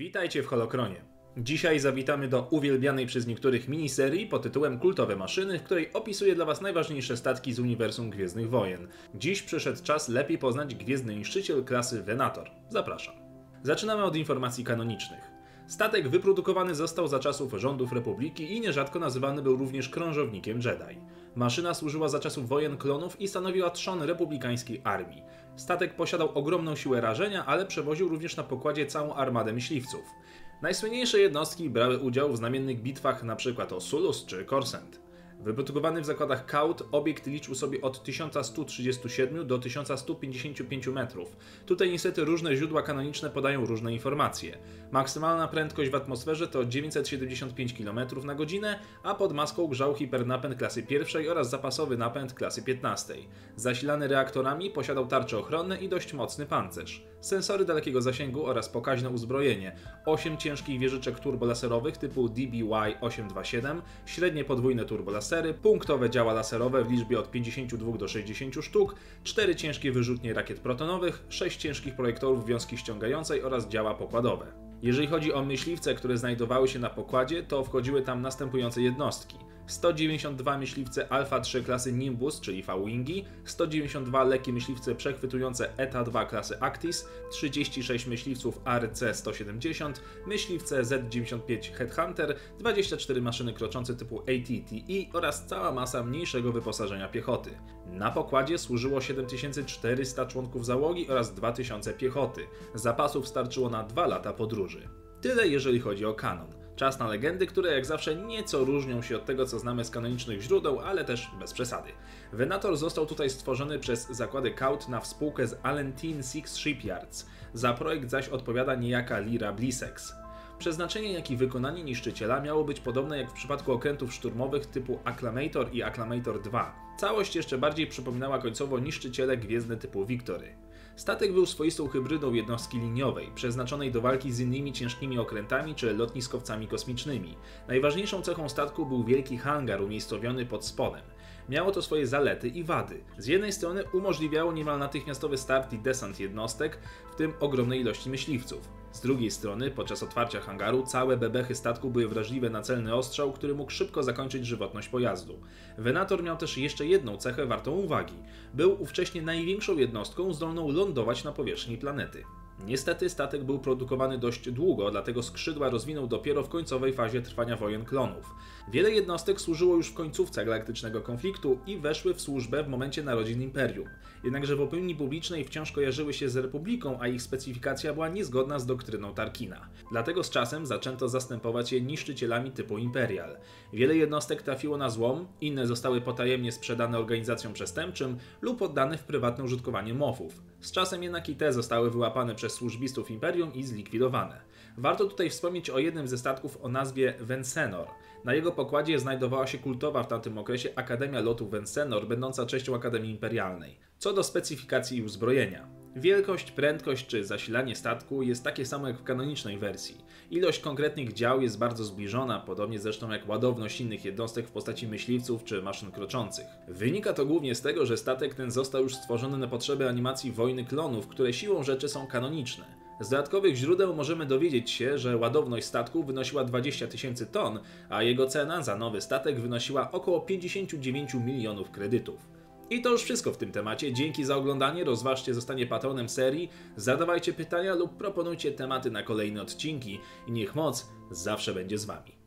Witajcie w Holokronie. Dzisiaj zawitamy do uwielbianej przez niektórych miniserii pod tytułem Kultowe Maszyny, w której opisuję dla Was najważniejsze statki z uniwersum Gwiezdnych Wojen. Dziś przyszedł czas lepiej poznać Gwiezdny Niszczyciel klasy Venator. Zapraszam. Zaczynamy od informacji kanonicznych. Statek wyprodukowany został za czasów rządów Republiki i nierzadko nazywany był również krążownikiem Jedi. Maszyna służyła za czasów wojen klonów i stanowiła trzon republikańskiej armii. Statek posiadał ogromną siłę rażenia, ale przewoził również na pokładzie całą armadę myśliwców. Najsłynniejsze jednostki brały udział w znamiennych bitwach np. o Sulus czy Korsent. Wyprodukowany w zakładach Kaut, obiekt liczył sobie od 1137 do 1155 metrów. Tutaj niestety różne źródła kanoniczne podają różne informacje. Maksymalna prędkość w atmosferze to 975 km na godzinę, a pod maską grzał hipernapęd klasy pierwszej oraz zapasowy napęd klasy 15. Zasilany reaktorami posiadał tarcze ochronne i dość mocny pancerz. Sensory dalekiego zasięgu oraz pokaźne uzbrojenie. 8 ciężkich wieżyczek turbolaserowych typu DBY-827, średnie podwójne turbolasery, lasery, punktowe działa laserowe w liczbie od 52 do 60 sztuk, 4 ciężkie wyrzutnie rakiet protonowych, 6 ciężkich projektorów wiązki ściągającej oraz działa pokładowe. Jeżeli chodzi o myśliwce, które znajdowały się na pokładzie, to wchodziły tam następujące jednostki. 192 myśliwce Alpha 3 klasy Nimbus, czyli V-Wingi, 192 lekkie myśliwce przechwytujące ETA 2 klasy Actis, 36 myśliwców ARC-170, myśliwce Z-95 Headhunter, 24 maszyny kroczące typu ATTE oraz cała masa mniejszego wyposażenia piechoty. Na pokładzie służyło 7400 członków załogi oraz 2000 piechoty. Zapasów starczyło na 2 lata podróży. Tyle jeżeli chodzi o kanon. Czas na legendy, które jak zawsze nieco różnią się od tego, co znamy z kanonicznych źródeł, ale też bez przesady. Venator został tutaj stworzony przez zakłady Kaut na współkę z Alentine Six Shipyards. Za projekt zaś odpowiada niejaka Lira Blissex. Przeznaczenie, jak i wykonanie niszczyciela miało być podobne jak w przypadku okrętów szturmowych typu Acclamator i Acclamator 2. Całość jeszcze bardziej przypominała końcowo niszczyciele gwiezdne typu Victory. Statek był swoistą hybrydą jednostki liniowej, przeznaczonej do walki z innymi ciężkimi okrętami czy lotniskowcami kosmicznymi. Najważniejszą cechą statku był wielki hangar umiejscowiony pod spodem. Miało to swoje zalety i wady. Z jednej strony umożliwiało niemal natychmiastowy start i desant jednostek, w tym ogromnej ilości myśliwców. Z drugiej strony, podczas otwarcia hangaru, całe bebechy statku były wrażliwe na celny ostrzał, który mógł szybko zakończyć żywotność pojazdu. Venator miał też jeszcze jedną cechę wartą uwagi. Był ówcześnie największą jednostką zdolną lądować na powierzchni planety. Niestety statek był produkowany dość długo, dlatego skrzydła rozwinął dopiero w końcowej fazie trwania wojen klonów. Wiele jednostek służyło już w końcówce galaktycznego konfliktu i weszły w służbę w momencie narodzin Imperium. Jednakże w opinii publicznej wciąż kojarzyły się z Republiką, a ich specyfikacja była niezgodna z doktryną Tarkina. Dlatego z czasem zaczęto zastępować je niszczycielami typu Imperial. Wiele jednostek trafiło na złom, inne zostały potajemnie sprzedane organizacjom przestępczym lub oddane w prywatne użytkowanie mofów. Z czasem jednak i te zostały wyłapane przez służbistów Imperium i zlikwidowane. Warto tutaj wspomnieć o jednym ze statków o nazwie Vensenor. Na jego pokładzie znajdowała się kultowa w tamtym okresie Akademia Lotu Vensenor, będąca częścią Akademii Imperialnej. Co do specyfikacji i uzbrojenia. Wielkość, prędkość czy zasilanie statku jest takie samo jak w kanonicznej wersji. Ilość konkretnych dział jest bardzo zbliżona, podobnie zresztą jak ładowność innych jednostek w postaci myśliwców czy maszyn kroczących. Wynika to głównie z tego, że statek ten został już stworzony na potrzeby animacji Wojny Klonów, które siłą rzeczy są kanoniczne. Z dodatkowych źródeł możemy dowiedzieć się, że ładowność statku wynosiła 20 tysięcy ton, a jego cena za nowy statek wynosiła około 59 milionów kredytów. I to już wszystko w tym temacie. Dzięki za oglądanie. Rozważcie zostanie patronem serii. Zadawajcie pytania lub proponujcie tematy na kolejne odcinki. I niech moc zawsze będzie z Wami.